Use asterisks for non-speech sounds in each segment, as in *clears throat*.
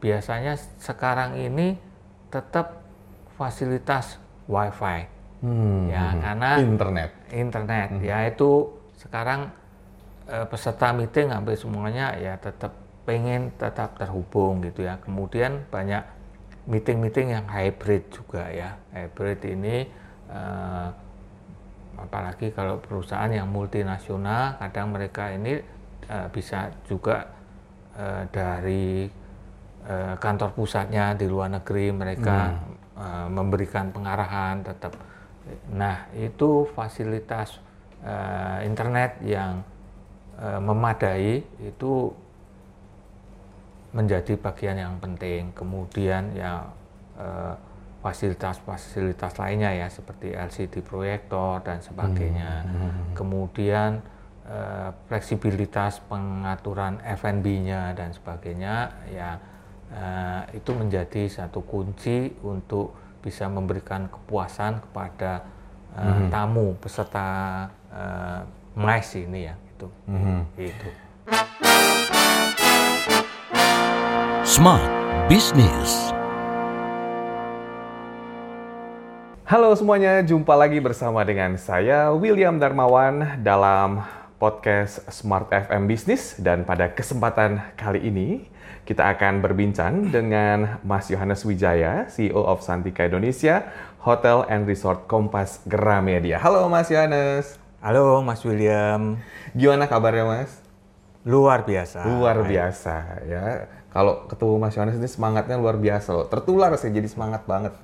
biasanya sekarang ini tetap fasilitas wifi. Hmm, ya hmm. karena internet. internet. Ya itu sekarang eh, peserta meeting hampir semuanya ya tetap pengen tetap terhubung gitu ya. Kemudian banyak meeting-meeting yang hybrid juga ya. Hybrid ini eh, apalagi kalau perusahaan yang multinasional kadang mereka ini eh, bisa juga eh, dari eh, kantor pusatnya di luar negeri mereka eh, memberikan pengarahan tetap. Nah itu fasilitas eh, internet yang eh, memadai itu menjadi bagian yang penting. Kemudian ya eh, fasilitas-fasilitas lainnya ya seperti LCD proyektor dan sebagainya. Kemudian eh, fleksibilitas pengaturan F&B-nya dan sebagainya ya eh, itu menjadi satu kunci untuk bisa memberikan kepuasan kepada eh, tamu peserta eh, MICE ini ya itu itu Smart Business. Halo semuanya, jumpa lagi bersama dengan saya William Darmawan dalam podcast Smart FM Business dan pada kesempatan kali ini kita akan berbincang dengan Mas Yohanes Wijaya, CEO of Santika Indonesia, Hotel and Resort Kompas Gramedia. Halo Mas Yohanes. halo Mas William Gimana kabarnya Mas? luar biasa Luar biasa ya. Kalau ketemu Mas Yohanes ini semangatnya luar biasa loh. Tertular saya jadi semangat banget.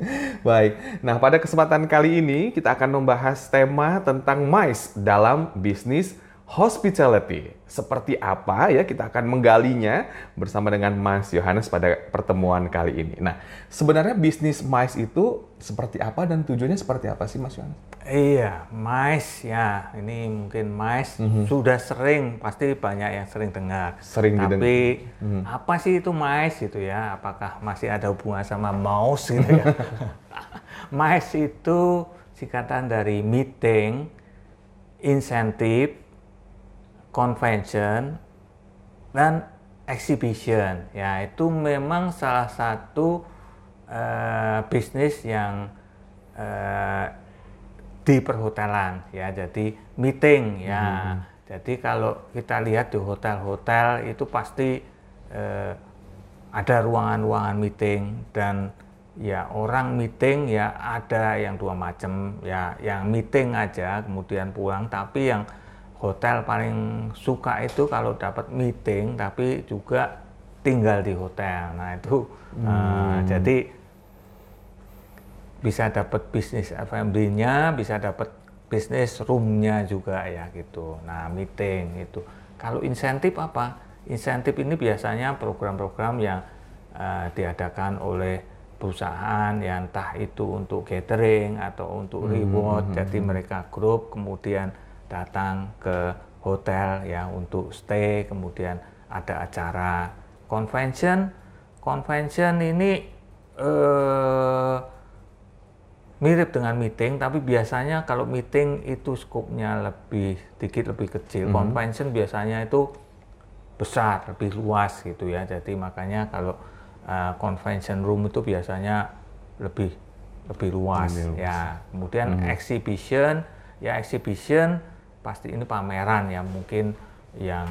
*laughs* Baik. Nah, pada kesempatan kali ini kita akan membahas tema tentang MICE dalam bisnis hospitality. Seperti apa ya kita akan menggalinya bersama dengan Mas Yohanes pada pertemuan kali ini. Nah, sebenarnya bisnis MICE itu seperti apa dan tujuannya seperti apa sih Mas Yohanes? Iya, mais ya. Ini mungkin mais sudah sering, pasti banyak yang sering dengar. Sering Tapi apa sih itu mais gitu ya? Apakah masih ada hubungan sama mouse gitu ya? *laughs* mais itu singkatan dari meeting, insentif, convention, dan exhibition. Ya, itu memang salah satu eh, bisnis yang eh, di perhotelan ya. Jadi meeting ya. Jadi kalau kita lihat di hotel-hotel itu pasti eh, ada ruangan-ruangan meeting dan ya orang meeting ya ada yang dua macam ya. Yang meeting aja kemudian pulang. Tapi yang hotel paling suka itu kalau dapat meeting tapi juga tinggal di hotel. Nah itu eh, jadi bisa dapat bisnis F&B-nya, bisa dapat bisnis room-nya juga ya gitu. Nah, meeting itu. Kalau insentif apa? Insentif ini biasanya program-program yang eh, diadakan oleh perusahaan yang entah itu untuk catering atau untuk reward. Jadi mereka grup kemudian datang ke hotel ya untuk stay, kemudian ada acara convention. Convention ini eh mirip dengan meeting, tapi biasanya kalau meeting itu skopnya lebih dikit lebih kecil. Convention biasanya itu besar, lebih luas gitu ya. Jadi makanya kalau uh, convention room itu biasanya lebih lebih luas ya. Kemudian exhibition, ya exhibition pasti ini pameran ya mungkin yang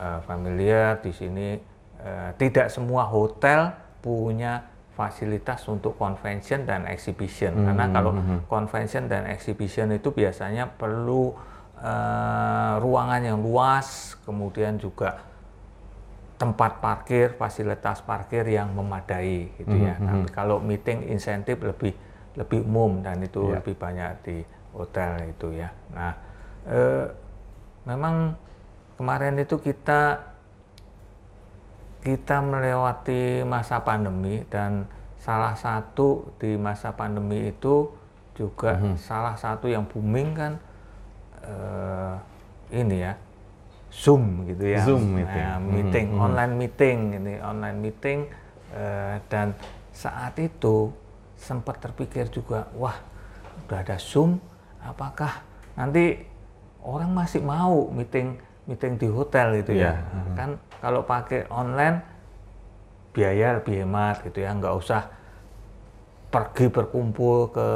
uh, familiar di sini uh, tidak semua hotel punya fasilitas untuk convention dan exhibition. Karena kalau convention dan exhibition itu biasanya perlu eh, ruangan yang luas kemudian juga tempat parkir fasilitas parkir yang memadai gitu ya. Tapi kalau meeting insentif lebih lebih umum dan itu lebih banyak di hotel itu ya. Nah eh, memang kemarin itu kita kita melewati masa pandemi dan salah satu di masa pandemi itu juga salah satu yang booming kan eh, ini ya Zoom gitu ya. Zoom meeting. Nah, meeting online meeting ini online meeting eh, dan saat itu sempat terpikir juga wah udah ada Zoom apakah nanti orang masih mau meeting meeting di hotel itu ya Iya. kan kalau pakai online biaya lebih hemat gitu ya, nggak usah pergi berkumpul ke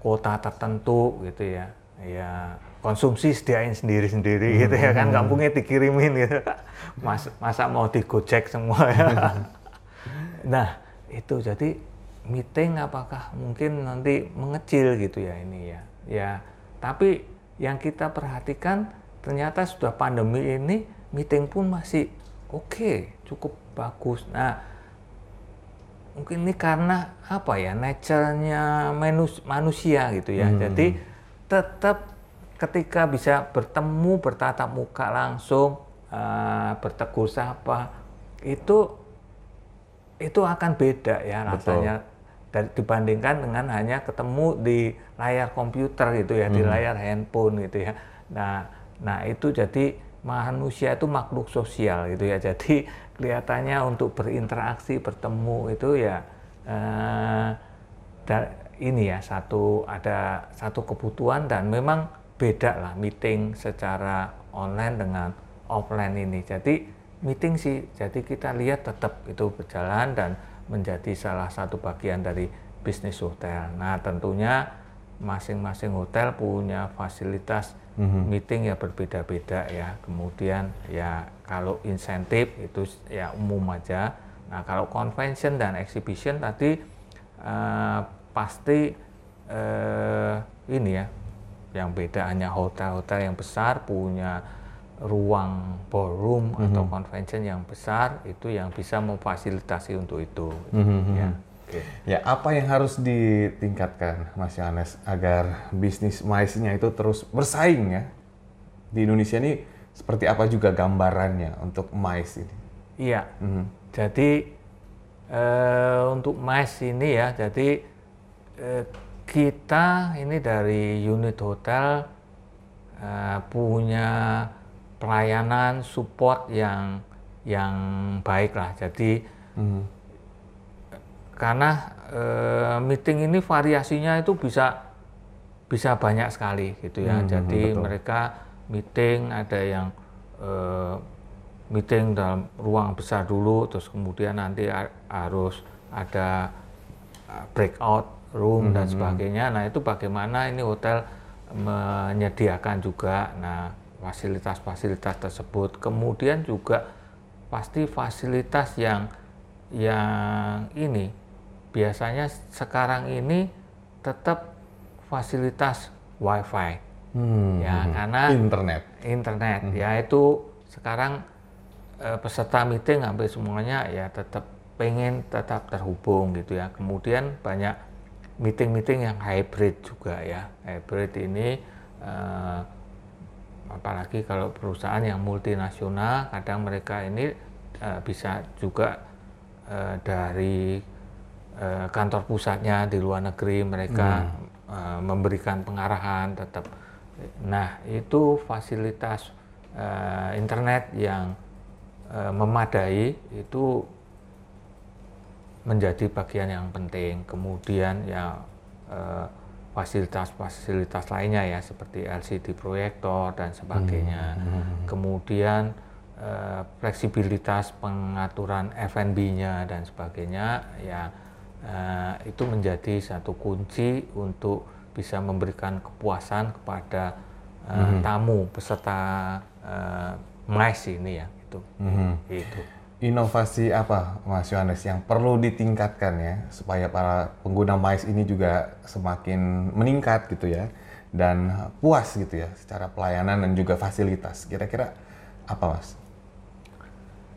kota tertentu gitu ya. Ya konsumsi sediain sendiri-sendiri gitu ya kan, kampungnya dikirimin gitu. *laughs* Mas, masa mau digojek semua ya. *laughs* nah itu jadi meeting apakah mungkin nanti mengecil gitu ya ini ya. Ya tapi yang kita perhatikan ternyata sudah pandemi ini meeting pun masih oke, okay, cukup bagus. Nah, mungkin ini karena apa ya, nature-nya manusia gitu ya. Hmm. Jadi tetap ketika bisa bertemu bertatap muka langsung, uh, bertegur sapa, itu itu akan beda ya rasanya dari dibandingkan dengan hanya ketemu di layar komputer gitu ya, hmm. di layar handphone gitu ya. Nah, nah itu jadi manusia itu makhluk sosial gitu ya. Jadi kelihatannya untuk berinteraksi, bertemu itu ya eh, ini ya satu ada satu kebutuhan dan memang beda lah meeting secara online dengan offline ini. Jadi meeting sih, jadi kita lihat tetap itu berjalan dan menjadi salah satu bagian dari bisnis hotel. Nah tentunya masing-masing hotel punya fasilitas mm-hmm. meeting ya berbeda-beda ya. Kemudian ya kalau insentif itu ya umum aja. Nah kalau convention dan exhibition tadi uh, pasti uh, ini ya yang beda hanya hotel-hotel yang besar punya ruang ballroom mm-hmm. atau convention yang besar itu yang bisa memfasilitasi untuk itu. Mm-hmm. Ya. Okay. Ya, apa yang harus ditingkatkan, Mas Yohanes, agar bisnis maisnya itu terus bersaing ya? Di Indonesia ini seperti apa juga gambarannya untuk mais ini? Iya, mm jadi uh, untuk mais ini ya, jadi uh, kita ini dari unit hotel uh, punya pelayanan support yang yang baik lah. Jadi mm -hmm karena e, meeting ini variasinya itu bisa bisa banyak sekali gitu ya. Hmm, Jadi betul. mereka meeting ada yang e, meeting dalam ruang besar dulu, terus kemudian nanti harus ada breakout room hmm, dan sebagainya. Nah itu bagaimana ini hotel menyediakan juga, nah fasilitas-fasilitas tersebut. Kemudian juga pasti fasilitas yang yang ini biasanya sekarang ini tetap fasilitas wifi. Hmm, ya hmm. karena internet. Internet. Hmm. ya itu sekarang eh, peserta meeting hampir semuanya ya tetap pengen tetap terhubung gitu ya. Kemudian banyak meeting-meeting yang hybrid juga ya. Hybrid ini eh, apalagi kalau perusahaan yang multinasional kadang mereka ini eh, bisa juga eh, dari Eh, kantor pusatnya di luar negeri mereka hmm. uh, memberikan pengarahan tetap nah itu fasilitas uh, internet yang uh, memadai itu menjadi bagian yang penting kemudian ya fasilitas-fasilitas lainnya ya seperti LCD proyektor dan sebagainya. Hmm. hmm. Kemudian uh, fleksibilitas pengaturan F&B-nya dan sebagainya ya uh, itu menjadi satu kunci untuk bisa memberikan kepuasan kepada uh, hmm. tamu peserta uh, MICE ini ya itu. Hmm. Itu. Inovasi apa Mas Yohanes yang perlu ditingkatkan ya supaya para pengguna MICE ini juga semakin meningkat gitu ya dan puas gitu ya secara pelayanan dan juga fasilitas. Kira-kira apa Mas?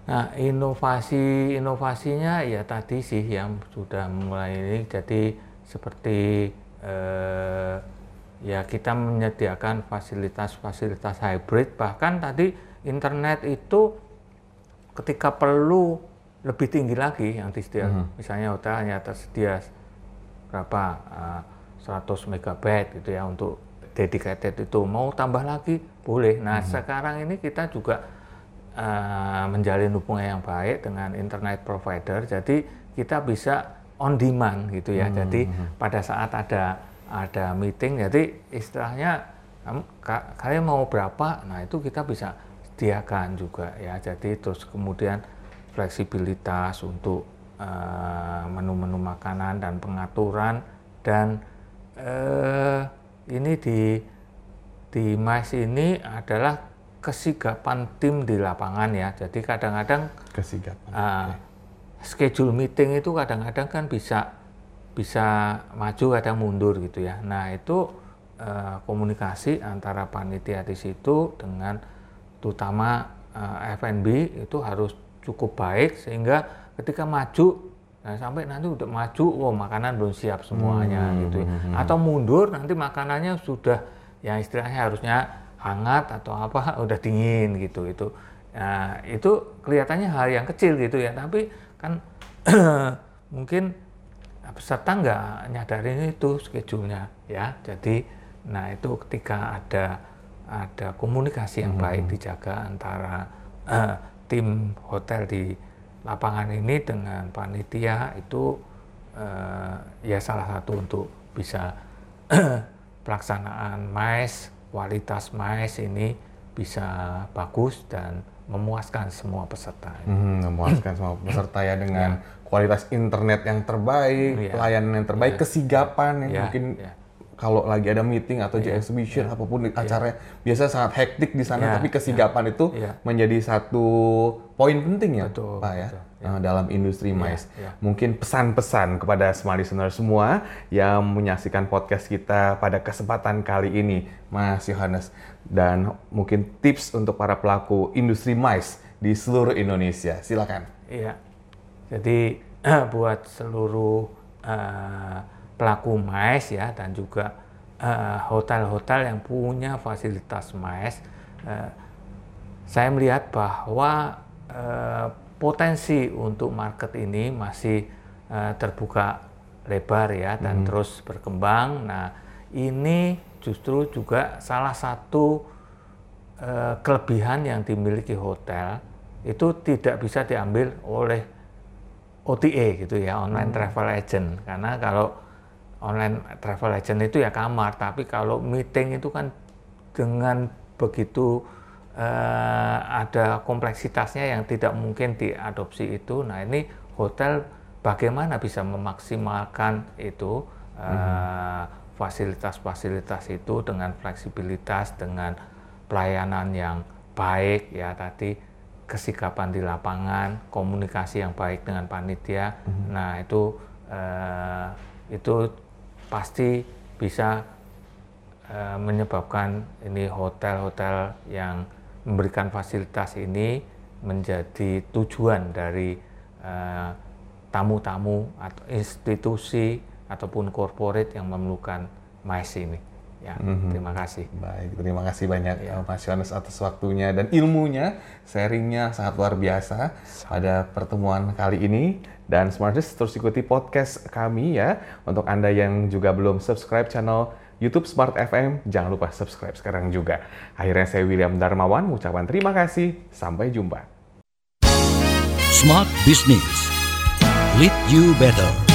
Nah, inovasi inovasinya ya tadi sih yang sudah mulai ini jadi seperti eh, ya kita menyediakan fasilitas-fasilitas hybrid bahkan tadi internet itu ketika perlu lebih tinggi lagi yang disediakan. Hmm. Misalnya hotel hanya tersedia berapa uh, 100 megabyte gitu ya untuk dedicated itu mau tambah lagi boleh. Nah, hmm. sekarang ini kita juga uh, menjalin hubungan yang baik dengan internet provider. Jadi kita bisa on demand gitu ya. Hmm. Jadi pada saat ada ada meeting, jadi istilahnya kalian mau berapa, nah itu kita bisa sediakan juga ya. Jadi terus kemudian fleksibilitas untuk eh, menu-menu makanan dan pengaturan dan eh, ini di di MICE ini adalah kesigapan tim di lapangan ya. Jadi kadang-kadang Kesigapan. uh, schedule meeting itu kadang-kadang kan bisa bisa maju kadang mundur gitu ya. Nah itu uh, komunikasi antara panitia di situ dengan terutama uh, F&B itu harus cukup baik sehingga ketika maju Nah, sampai nanti udah maju, wow makanan belum siap semuanya Hmm, gitu ya. Atau mundur nanti makanannya sudah yang istilahnya harusnya hangat atau apa *laughs* udah dingin gitu itu. Nah, itu kelihatannya hal yang kecil gitu ya, tapi kan *clears throat* mungkin peserta nggak nyadarin itu schedule-nya ya. Jadi nah itu ketika ada ada komunikasi yang baik dijaga antara eh, *clears throat* tim hotel di lapangan ini dengan panitia itu eh, ya salah satu untuk bisa *clears throat* pelaksanaan mais, kualitas mais ini bisa bagus dan memuaskan semua peserta. Hmm, memuaskan semua peserta ya dengan kualitas internet yang terbaik, Iya. pelayanan yang terbaik, kesigapan yang Iya, mungkin iya. kalau lagi ada meeting atau exhibition apa pun acaranya biasa sangat hektik di sana Iya, tapi kesigapan itu iya. menjadi satu poin penting ya Betul, Pak ya betul, eh, dalam industri mais. iya. Mungkin pesan-pesan kepada semua listener semua yang menyaksikan podcast kita pada kesempatan kali ini Mas Yohanes dan mungkin tips untuk para pelaku industri mais di seluruh Indonesia. Silakan. Iya. Jadi *clears throat* buat seluruh eh, pelaku mais ya dan juga eh, hotel-hotel yang punya fasilitas mais, eh, saya melihat bahwa eh, potensi untuk market ini masih eh, terbuka lebar ya dan terus berkembang. Nah, ini justru juga salah satu eh, kelebihan yang dimiliki hotel itu tidak bisa diambil oleh OTA gitu ya, online travel agent. Karena kalau online travel agent itu ya kamar, tapi kalau meeting itu kan dengan begitu eh, ada kompleksitasnya yang tidak mungkin diadopsi itu. Nah ini hotel bagaimana bisa memaksimalkan itu eh, fasilitas-fasilitas itu dengan fleksibilitas, dengan pelayanan yang baik ya tadi kesikapan di lapangan, komunikasi yang baik dengan panitia. Nah, itu eh, itu pasti bisa eh, menyebabkan ini hotel-hotel yang memberikan fasilitas ini menjadi tujuan dari eh, tamu-tamu atau institusi ataupun corporate yang memerlukan mais ini. Ya, terima kasih. Baik, terima kasih banyak eh, Mas Yohanes atas waktunya dan ilmunya, sharingnya sangat luar biasa pada pertemuan kali ini. Dan Smarters terus ikuti podcast kami ya. Untuk Anda yang juga belum subscribe channel YouTube Smart FM, jangan lupa subscribe sekarang juga. Akhirnya saya William Darmawan mengucapkan terima kasih. Sampai jumpa. Smart Business. Lead you better.